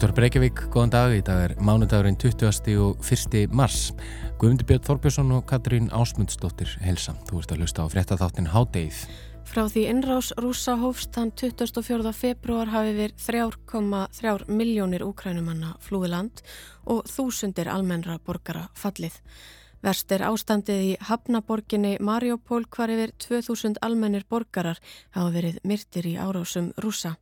Útvar Breykjavík, góðan dag. Í dag er mánudagurinn 20. og 1. mars. Guðmundi Björn Þorbjörnsson og Katrín Ásmundsdóttir helsa. Þú ert að lusta á fréttaþáttin Hádeið. Frá því innrás rúsa hófst þann 24. februar hafi við 3,3 miljónir úkrænumanna flúið land og þúsundir almennra borgara fallið. Verst er ástandið í Hafnaborginni Mariupol hvar yfir 2000 almennir borgarar hafa verið myrtir í árásum rúsa.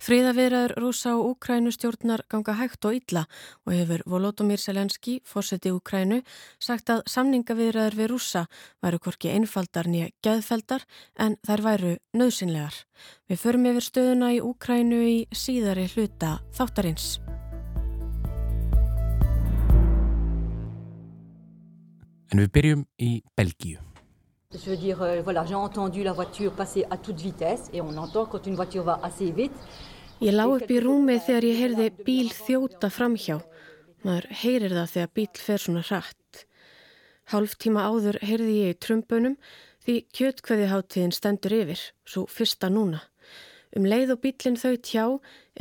Fríðaviðraður rúsa og Úkrænustjórnar ganga hægt og illa og hefur Volodymyr Selenski, fórseti Úkrænu, sagt að samningaviðraður við rúsa væru korki einfaldar nýja gæðfeldar en þær væru nöðsynlegar. Við förum yfir stöðuna í Úkrænu í síðari hluta þáttarins. En við byrjum í Belgíu. Je veux dire, euh, voilà, j'ai entendu la voiture passer à toute vitesse et on entend quand une voiture va assez vite. Ég lá upp í rúmi þegar ég heyrði bíl þjóta framhjá. Maður heyrir það þegar bíl fer svona hratt. Hálf tíma áður heyrði ég í trumbunum því kjötkveðiháttiðin stendur yfir, svo fyrsta núna. Um leið og bílinn þau tjá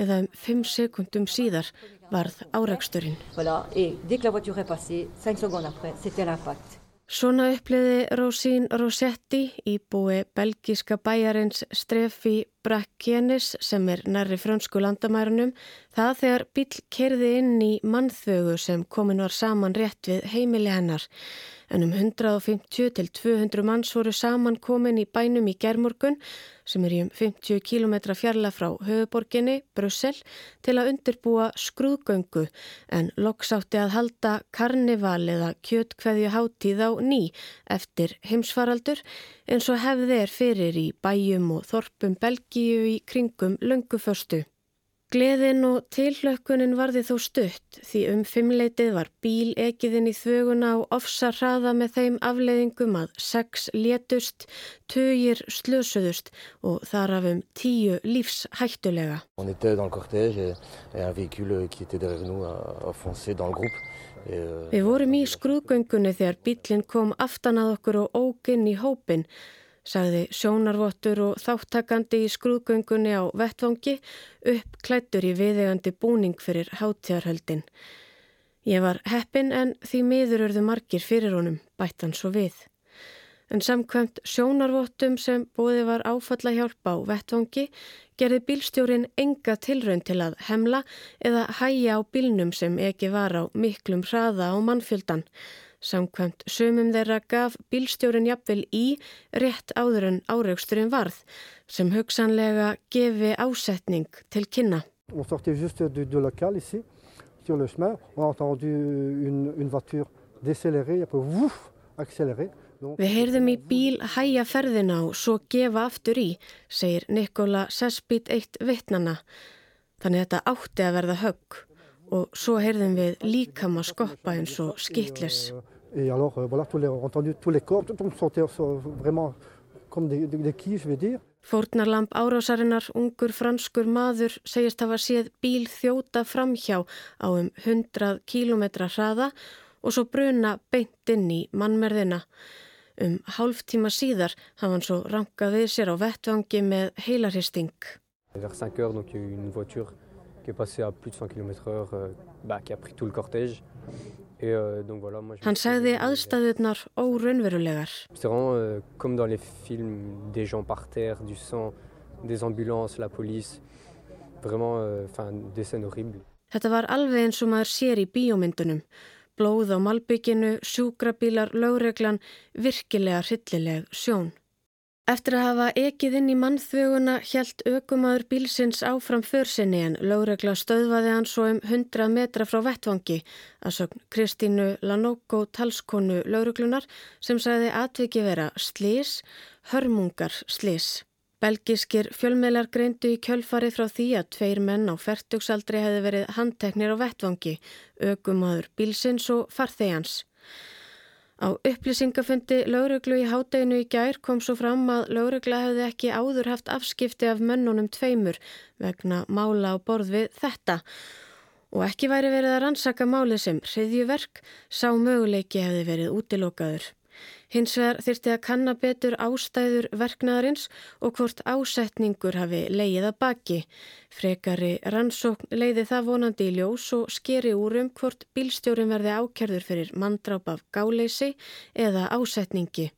eða um fimm sekundum síðar varð áreiksturinn. Voilà, et dès que la voiture est passée, 5 secondes après, c'était l'impact. Svona uppliði Rósín Rosetti í búi belgíska bæjarins Strefi Brakkenis sem er nærri frönsku landamærunum það þegar bíl kerði inn í mannþögu sem komin var saman rétt við heimili hennar. En um 150 til 200 manns voru saman komin í bænum í germorgun sem er í um 50 km fjarlag frá höfuborginni, Brussel, til að undirbúa skrúðgöngu en loksátti að halda karnival eða kjötkveðju hátíð á ný eftir heimsfaraldur eins og hefði er fyrir í bæjum og þorpum Belgíu í kringum lönguförstu. Gleðin og tilhlökkunin varði þó stutt því um fimmleitið var bíl ekiðin í þvöguna og ofsa hraða með þeim afleiðingum að sex létust, tögir slösuðust og þar af um tíu lífs hættulega. On était dans le cortège et, et un véhicule qui était derrière nous a, a foncé dans le groupe. Et, euh, Við vorum í skrúðgöngunni þegar bílinn kom aftan að okkur og óginn í hópin sagði sjónarvottur og þáttakandi í skrúðgöngunni á vettvangi uppklættur í viðegandi búning fyrir hátíðarhöldin. Ég var heppin en því miður örðu margir fyrir honum, bættan svo við. En samkvæmt sjónarvottum sem bóði var áfalla hjálpa á vettvangi gerði bílstjórin enga tilraun til að hemla eða hæja á bílnum sem ekki var á miklum hraða á mannfjöldan. Samkvæmt sömum þeirra gaf bílstjórin jafnvel í rétt áður en áreiksturinn varð sem hugsanlega gefi ásetning til kynna. On sortait juste du, du local ici, sur le chemin. On a entendu une, une voiture décélérer, après vouf, accélérer. Við heyrðum í bíl hæja ferðina og svo gefa aftur í, segir Nikola Sespit eitt vittnana. Þannig þetta átti að verða högg og svo heyrðum við líkama skoppa eins og alors, euh. Fórnarlamp árásarinnar, ungur franskur maður, segist hafa séð bíl þjóta framhjá á um 100 km hraða og svo bruna beint inn í mannmerðina. Um hálf tíma síðar hafa hann svo rankað við sér á vettvangi með heilarhisting. Vers 5 heures, donc, il y a eu une voiture qui est passée à plus de 100 km heure, euh, bah, qui a pris tout le cortège. Et, euh, donc, voilà, moi, je Hann sagði aðstæðurnar óraunverulegar. C'est vraiment euh, comme dans les films, des gens par terre, du sang, des ambulances, la police. Vraiment, euh, enfin, des scènes horribles. Þetta var alveg eins og maður sér í bíómyndunum. Blóð á malbygginu, sjúkrabílar, lögreglan, virkilega hryllileg sjón. Eftir að hafa ekið inn í mannþvöguna hjælt aukumadur bílsins áfram försinni en lögregla stöðvaði hann svo um 100 metra frá vettvangi að sögn Kristínu Lanóko talskonu lögreglunar sem sagði atviki vera slís, hörmungar slís. Belgiskir fjölmeilar greindu í kjölfari frá því að tveir menn á fertugsaldri hefði verið handteknir á vettvangi, aukumadur bílsins og farþegans. Á upplýsingafundi lögreglu í hádeginu í gær kom svo fram að lögregla hefði ekki áður haft afskipti af mönnunum tveimur vegna mála á borð við þetta og ekki væri verið að rannsaka málið sem hriðjuverk, sá möguleiki hefði verið útilokaður. Hins vegar þyrti að kanna betur ástæður verknaðarins og hvort ásetningur hafi leið að baki. Frekari rannsókn leiði það vonandi í ljós og skeri úr um hvort bílstjórin verði ákjörður fyrir manndráp af gáleysi eða ásetningi.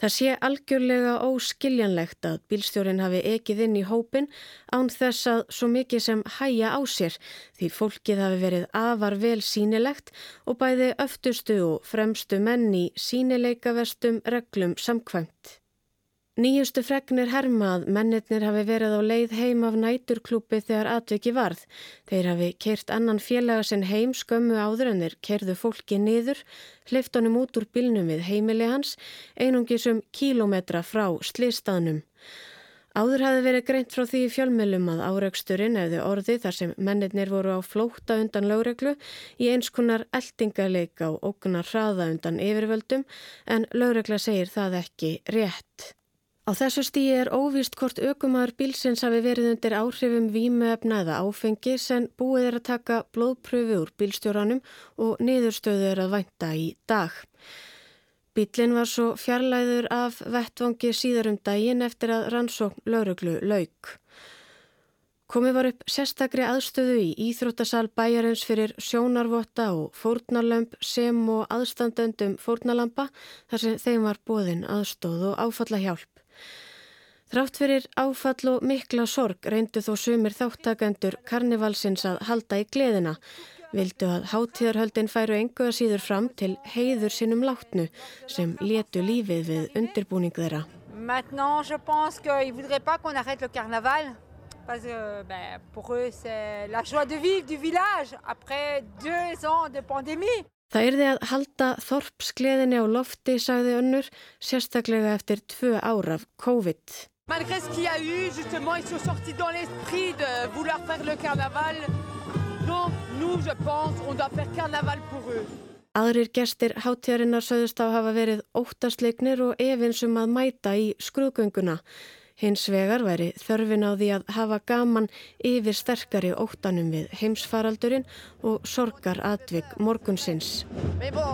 Það sé algjörlega óskiljanlegt að bílstjórin hafi ekið inn í hópin án þess að svo mikið sem hæja á sér því fólkið hafi verið afar vel sínilegt og bæði öftustu og fremstu menn í sínileika vestum reglum samkvæmt. Nýjustu fregnir hermað mennirnir hafi verið á leið heim af næturklúpi þegar atveki varð. Þeir hafi kert annan félaga sinn heim skömmu áður en þeir kerðu fólki niður, hleyft honum út úr bilnum við heimili hans, einungisum kílometra frá slistaðnum. Áður hafi verið greint frá því fjölmjölum að áreiksturinn efði orði þar sem mennirnir voru á flókta undan lögreglu í eins konar eldingarleika og ógunar hraða undan yfirvöldum en lögregla segir það ekki rétt. Á þessu stíi er óvíst hvort aukumar bílsins hafi verið undir áhrifum vímuefna eða áfengi sem búið er að taka blóðpröfu úr bílstjóranum og niðurstöðu er að vænta í dag. Bílinn var svo fjarlæður af vettvangi síðar um daginn eftir að rannsókn lauruglu lauk. Komið var upp sérstakri aðstöðu í Íþróttasal bæjarins fyrir sjónarvotta og fórnarlömp sem og aðstandendum fórnarlampa þar sem þeim var bóðin aðstóð og áfalla hjálp. Þrátt fyrir áfall og mikla sorg reyndu þó sumir þáttakendur karnivalsins að halda í gleðina. Vildu að hátíðarhöldin færu engu að síður fram til heiður sinnum látnu sem letu lífið við undirbúning þeirra. Maintenant, je pense qu'ils voudraient pas qu'on arrête le carnaval. Parce que ben, pour eux, c'est la joie de vivre du village après deux ans de pandémie. Það yrði að halda þorpsgleðinni á lofti, sagði önnur, sérstaklega eftir tvö áraf COVID. Malgré ce qu'il y a eu, justement, ils sont sortis dans l'esprit de vouloir faire le carnaval. Donc, nous, je pense, on doit faire carnaval pour eux. Aðrir gestir hátíðarinnar sögðust á hafa verið óttastleiknir og efinsum að mæta í skrúðgönguna. Hins vegar væri þörfin á því að hafa gaman yfir sterkari óttanum við heimsfaraldurinn og sorgar atvik morgunsins. Bon,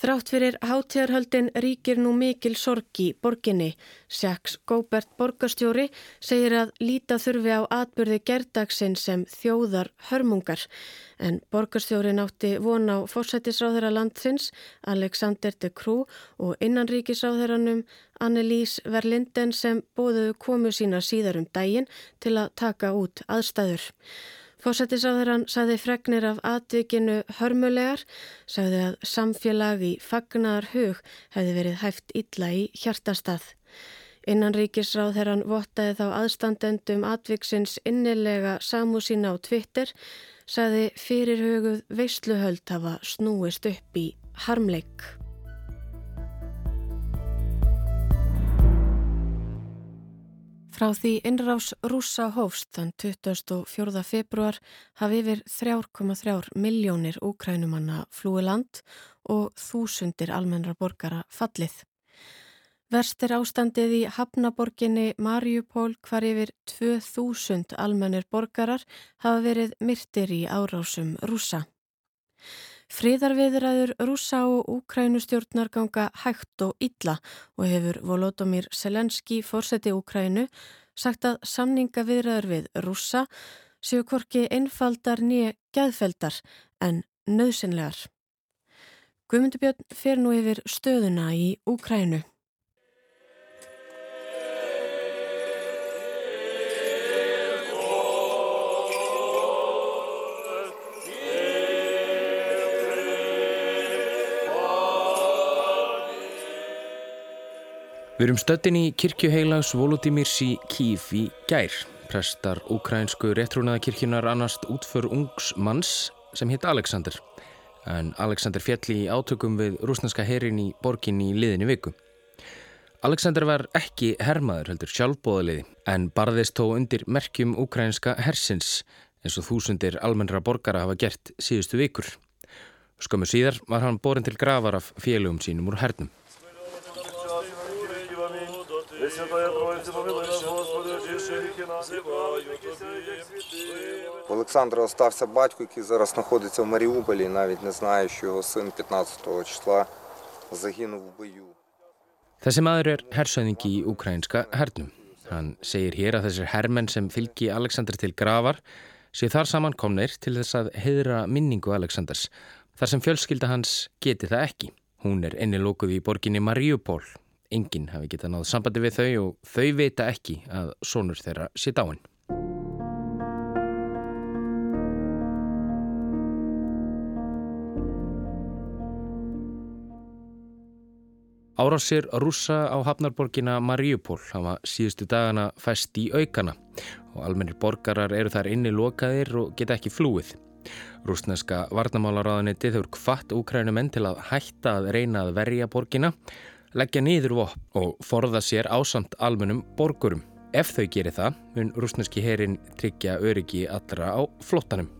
Þrátt fyrir hátíðarhöldin ríkir nú mikil sorg í borginni. Sjaks Góbert borgastjóri segir að líta þurfi á atbyrði gerdagsinn sem þjóðar hörmungar. En borgastjórin átti von á fórsættisráðherra landsins, Alexander de Croo og innanríkisráðherranum Annelís Verlinden sem bóðuðu komu sína síðar um daginn til að taka út aðstæður. Fósættisáðurann sagði fregnir af atvikinu hörmulegar, sagði að samfélag í fagnar hug hefði verið hæft illa í hjartastað. Innanríkisráðherran vottaði þá aðstandendum atviksins innilega samú sína á Twitter, sagði fyrirhuguð veisluhöld hafa snúist upp í harmleik. Frá því innrás rúsa hófst þann 24. februar hafi yfir 3,3 miljónir úkrænumanna flúi land og þúsundir almennra borgara fallið. Verst er ástandið í Hafnaborginni Mariupól hvar yfir 2000 almennir borgarar hafa verið myrtir í árásum rúsa. Fríðarviðræður rúsa og úkrænustjórnar ganga hægt og illa og hefur Volodymyr Selenski fórseti Úkrænu sagt að samningaviðræður við rúsa séu korki einfaldar nýja gæðfeldar en nöðsynlegar. Guðmundubjörn fer nú yfir stöðuna í Úkrænu. Við erum stöttin í kirkjuheilags Volodymyrs í Kíf í gær. Prestar ukrainsku réttrúnaðakirkjunar annast útför ungs manns sem hitt Alexander. En Alexander fjalli í átökum við rúsneska herin í borgin í liðinni viku. Alexander var ekki hermaður heldur sjálfbóðaliði en barðist þó undir merkjum ukrainska hersins eins og þúsundir almennra borgara hafa gert síðustu vikur. Skömmu síðar var hann borin til gravar af félögum sínum úr hernum. У Олександра остався батько, який зараз знаходиться в Маріуполі, і навіть не знає, що його син 15 числа загинув в бою. Þessi maður er hersöðingi í ukrainska hernum. Hann segir hér að þessir hermenn sem fylgi Alexander til gravar sé þar saman komnir til þess að heidra minningu Alexanders. Þar sem fjölskylda hans geti það ekki. Hún er ennilókuð í borginni Mariupol. Enginn hafi getað náð sambandi við þau og þau vita ekki að sonur þeirra sé dáin. Árásir rúsa á hafnarborgina Mariupol hafa síðustu dagana fæst í aukana og almennir borgarar eru þar inni lokaðir og geta ekki flúið. Rúsneska varnamálaráðanitið hefur kvatt úkrænumenn til að hætta að reyna að verja borgina, leggja niður vopn og forða sér ásamt almennum borgurum. Ef þau gerir það, mun rúsneski herin tryggja öryggi allra á flottanum.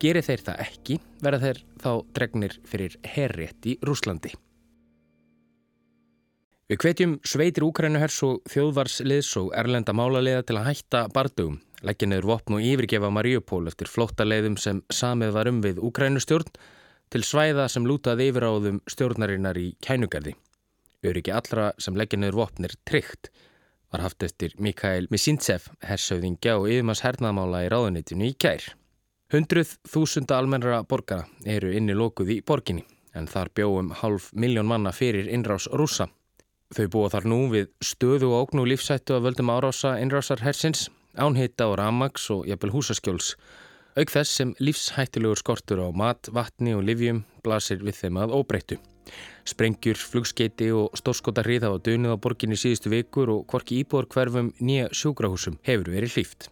Gerir þeir það ekki, verða þeir þá dregnir fyrir herrétt í Rúslandi. Við hvetjum sveitir Úkrænuhers og þjóðvarsliðs og erlenda málaliða til að hætta bardugum, leggja neður vopn og yfirgefa Mariupol eftir flóttaleiðum sem samið var um við Úkrænustjórn til svæða sem lútað yfir áðum stjórnarinnar í kænugarði. Öryggi allra sem leggja neður vopnir tryggt var haft eftir Mikael Misintsev, hersauðingja og yfirmanns hernaðmála í ráðunitinu í kær. Hundruð þúsunda almennra borgara eru inni lókuð í borginni en þar bjóum hálf miljón manna fyrir innrás rúsa. Þau búa þar nú við stöðu og ógn og lífsættu að völdum árása innrásar hersins, ánhitta og ramags og jafnvel húsaskjóls. Auk þess sem lífshættilegur skortur á mat, vatni og livjum blasir við þeim að óbreyttu. Sprengjur, flugskeiti og stórskota hriða á dönuð á borginni síðustu vikur og hvorki íbúar hverfum nýja sjúkrahúsum hefur verið hlýft.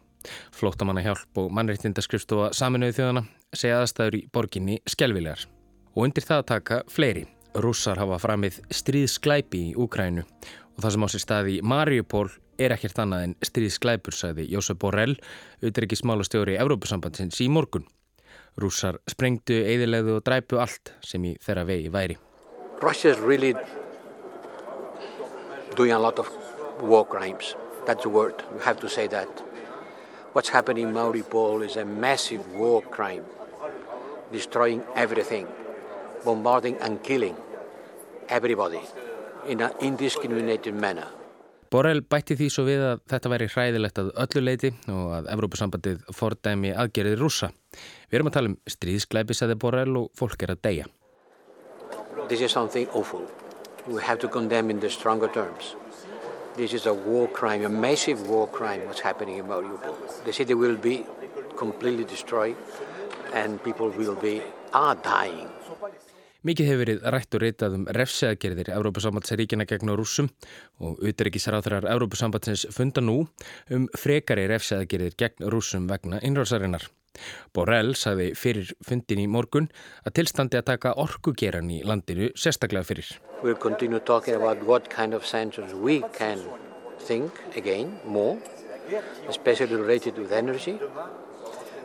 Flótamanna hjálp og mannreitindaskrifstofa saminuði þjóðana segja aðstæður í borginni skelvilegar. Og undir það taka fleiri. Rússar hafa framið stríðsklæpi í Úkrænu og það sem á sér staði í Mariupol er ekkert annað en stríðsklæpur, sagði Jósef Borrell, auðvitaðrikismálastjóri í Evrópusambandsins í morgun. Rússar sprengdu, eðilegðu og dræpu allt sem í þeirra vegi væri. Russia is really doing a lot of war crimes. That's the word. You have to say that. What's happening in Mariupol is a massive war crime, destroying everything, bombarding and killing everybody in an indiscriminated manner. Borrell bætti því svo við að þetta væri hræðilegt að öllu leiti og að Evrópusambandið fordæmi aðgerið rúsa. Við erum að tala um stríðsklæpi, sagði Borrell, og fólk er að deyja. This is something awful. We have to condemn in the stronger terms. This is a war crime, a massive war crime what's happening in Mariupol. The city will be completely destroyed and people will be, are dying. Mikið hefur verið rætt og ritað um refseagerðir Európusambandsríkina gegn rúsum og utryggisráþurar Európusambandsins funda nú um frekari refseagerðir gegn rúsum vegna innrásarinnar. Borrell sagði fyrir fundin í morgun að tilstandi að taka orkugeran í landinu sérstaklega fyrir. We'll continue talking about what kind of sanctions we can think again more, especially related with energy.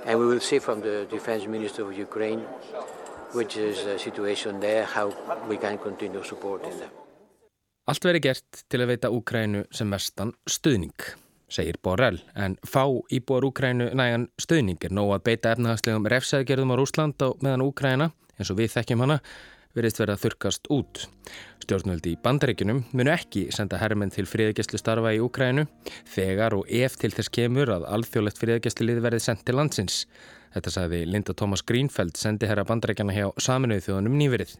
And we will see from the defense minister of Ukraine which is the situation there, how we can continue supporting them. Allt veri gert til að veita Úkrænu sem mestan stuðning, segir Borrell, en fá íbúar Úkrænu nægan stuðning er nóg að beita efnahagslegum refsæðgerðum á Rúsland og meðan Úkræna, eins og við þekkjum hana, verist verið að þurkast út. Stjórnvöldi í bandaríkunum munu ekki senda herrmenn til friðagjastlu starfa í Úkrænu þegar og ef til þess kemur að alþjóðlegt friðagjastlu lið verið sendt til landsins. Þetta sagði Linda Thomas Greenfeld, sendi herra bandarækjana hjá saminuðu þjóðunum nýverið.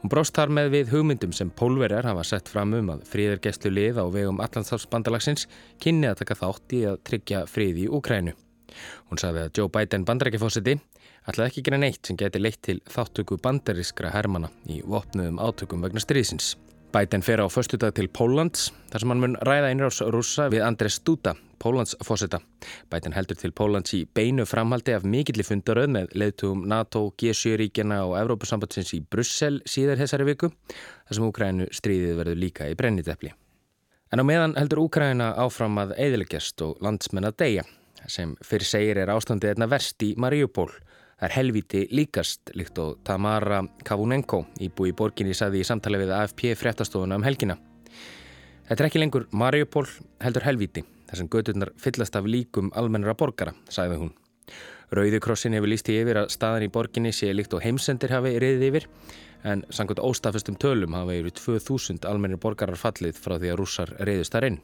Hún bróst þar með við hugmyndum sem pólverjar hafa sett fram um að fríðargæslu lið á vegum Allandshalsbandalagsins kynni að taka þátt í að tryggja fríði í Úkrænu. Hún sagði að Joe Biden bandarækjafósiti ætlaði ekki gera neitt sem geti leitt til þáttöku bandarískra hermana í vopnuðum átökum vegna stríðsins. Biden fer á förstudag til Póllands þar sem hann mun ræða einráðs rúsa við Andres Duda, Póllands fósita. Biden heldur til Póllands í beinu framhaldi af mikilli fundaröð með leðtugum NATO, G7-ríkjana og Evrópusambandsins í Brussel síðar þessari viku þar sem Úkrænu stríðið verður líka í brennitefli. En á meðan heldur Úkræna áfram að eðileggjast og landsmenn að deyja sem fyrir segir er ástandið einna verst í Mariupól Það er helviti líkast, líkt og Tamara Kavunenko, íbúi í borginni, saði í samtali við AFP fréttastofuna um helgina. Þetta er ekki lengur Mariupol heldur helvíti, þar sem gödurnar fyllast af líkum almennara borgara, sagði hún. Rauðikrossin hefur líst í yfir að staðan í borginni sé líkt og heimsendir hafi reyðið yfir, en sangkvæmt óstafistum tölum hafa yfir 2000 almennir borgarar fallið frá því að rússar reyðust þar inn.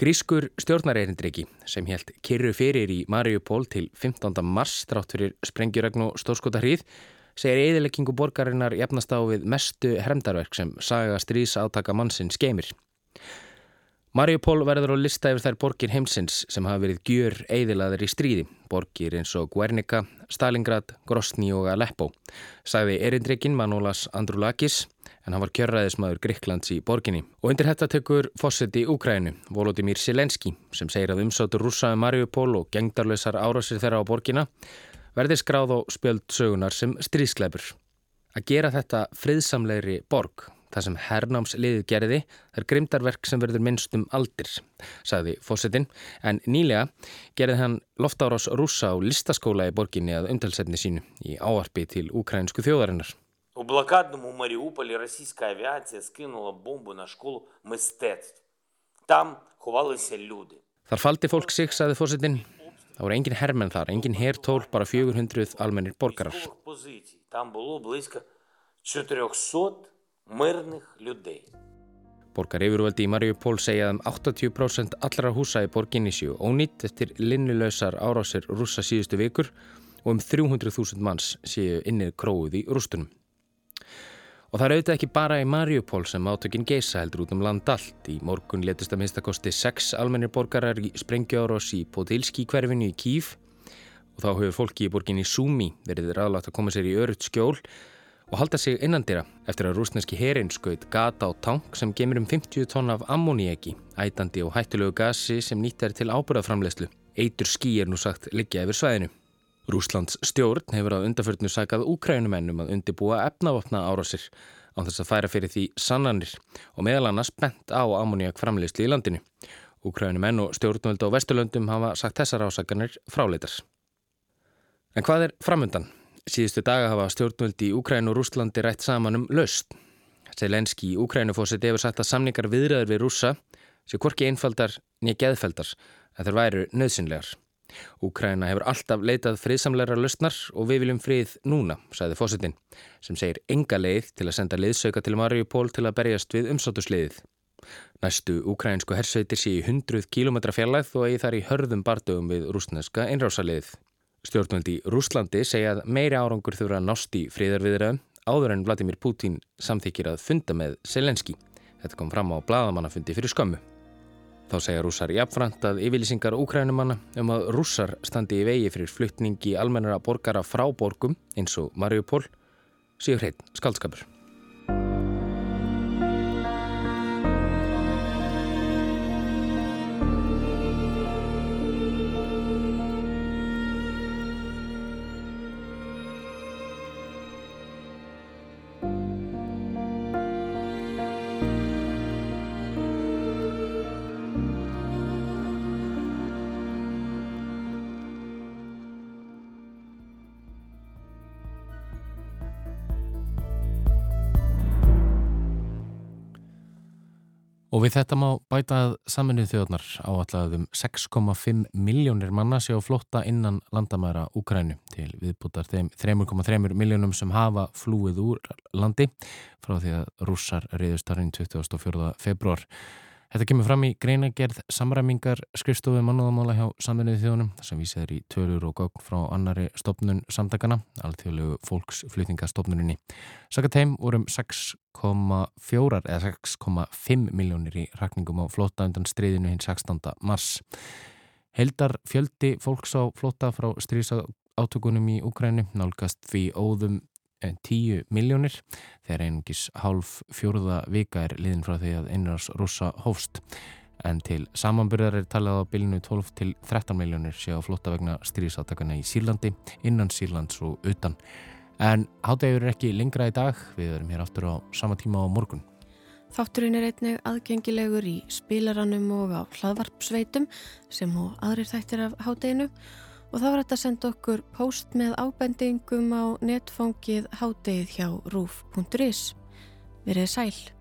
Grískur stjórnareirindriki sem helt kyrru fyrir í Mariupol til 15. mars drátt fyrir sprengjuregn og stórskota hríð segir eðileggingu borgarinnar jafnast á við mestu hermdarverk sem saga strís átaka mannsinn skeimir. Mariupol verður á lista yfir þær borgir heimsins sem hafa verið gjör eðilaður í stríði, borgir eins og Guernica, Stalingrad, Grosni og Aleppo, sagði erindrikinn Manolas Andrulakis en hann var kjörraðismadur Gríklands í borginni. Og undir þetta tekur fósetti Úkrænu, Volodymyr Selenski, sem segir að umsátur rúsaði um Mariupol og gengdarleusar árásir þeirra á borginna verði skráð á spjöld sögunar sem stríðskleipur. Að gera þetta friðsamlegri borg Það sem hernámsliði gerði er grimdarverk sem verður minnst um aldir, saði fósettinn, en nýlega gerði hann loftáros rúsa á listaskóla í borginni að umtalsetni sínu í áarpi til ukrainsku þjóðarinnar. Á blokadnumu Mariupoli rassíska aviácija skinula bombu na skólu Mestet. Tam húvalise ljúdi. Þar faldi fólk sig, saði fósettinn. Það voru engin hermenn þar, engin hertól, bara 400 almennir borgarar. Tam búlu blíska 400 mörgnig людей. Borgar yfirvöldi í Mariupol segja að um 80% allra húsa í borginni séu ónýtt eftir linnulösar árásir rúsa síðustu vikur og um 300.000 manns séu innið króið í rústunum. Og það er auðvitað ekki bara í Mariupol sem átökinn geisa heldur út um land allt. Í morgun letist að minnstakosti sex almennir borgarar í sprengjáros í Podilski hverfinu í Kív og þá hefur fólki í borginni Sumi verið ráðlagt að koma sér í örutt skjól og halda sig innandira eftir að rúsneski herin skaut gata á tank sem gemur um 50 tónn af ammonieki, ætandi og hættulegu gasi sem nýtt er til ábúrðaframlegslu. Eitur skí er nú sagt liggja yfir svæðinu. Rúslands stjórn hefur á undarförnu sagað úkrænumennum að undibúa efnavopna árásir á þess að færa fyrir því sannanir og meðal annars bent á ammoniak framlegslu í landinu. Úkrænumenn og stjórnvöldu á Vesturlöndum hafa sagt þessar ásaganir fráleitar. En hvað er framundan? Síðustu daga hafa stjórnvöldi í Úkræn og Rúslandi rætt saman um löst. Selenski í Úkrænufósiti hefur sagt að samningar viðræður við rúsa sé hvorki einfaldar nýja geðfeldar að þeir væru nöðsynlegar. Úkræna hefur alltaf leitað friðsamleira löstnar og við viljum frið núna, sagði fósitin, sem segir enga leið til að senda liðsauka til Mariupól til að berjast við umsátusliðið. Næstu úkrænsku hersveitir sé í 100 km fjarlæð og eigi þar í hörðum bardögum við rúsneska einrásaliðið. Stjórnvöldi Rúslandi segja að meiri árangur þurfa að nást í fríðarviðraðum áður en Vladimir Putin samþykir að funda með Selenski. Þetta kom fram á bladamannafundi fyrir skömmu. Þá segja rússar jafnframt að yfirlýsingar úkrænumanna um að rússar standi í vegi fyrir fluttningi almennara borgara frá borgum eins og Mariupol séu hreitt skaldskapur. Og við þetta má bæta að saminnið þjóðnar áallaðum 6,5 miljónir manna sé á flotta innan landamæra Úkrænu til viðbútar þeim 3,3 miljónum sem hafa flúið úr landi frá því að rússar reyðust þarinn 24. februar. Þetta kemur fram í greinagerð samræmingar skrifstofið mannúðamála hjá saminuði þjónum þar sem vísið er í törur og gögn frá annari stopnun samtakana, alltjóðlegu fólksflutningastofnuninni. Sakat heim vorum 6,4 eða 6,5 miljónir í rakningum á flóta undan stríðinu hinn 16. mars. Heldar fjöldi fólks á flóta frá stríðsátökunum í Ukrænu nálgast því óðum 10 miljónir þegar einungis hálf fjóruða vika er liðin frá því að einars rúsa hófst en til samanbyrðar er talað á bylinu 12 til 13 miljónir sé á flotta vegna stríðsátakana í Sírlandi, innan Sírlands og utan. En hátægur er ekki lengra í dag, við erum hér aftur á sama tíma á morgun. Þátturinn er einnig aðgengilegur í spilaranum og á hlaðvarpsveitum sem og aðrir þættir af hátæginu og þá var þetta að senda okkur post með ábendingum á netfóngið hádegið hjá rúf.is. Verið sæl.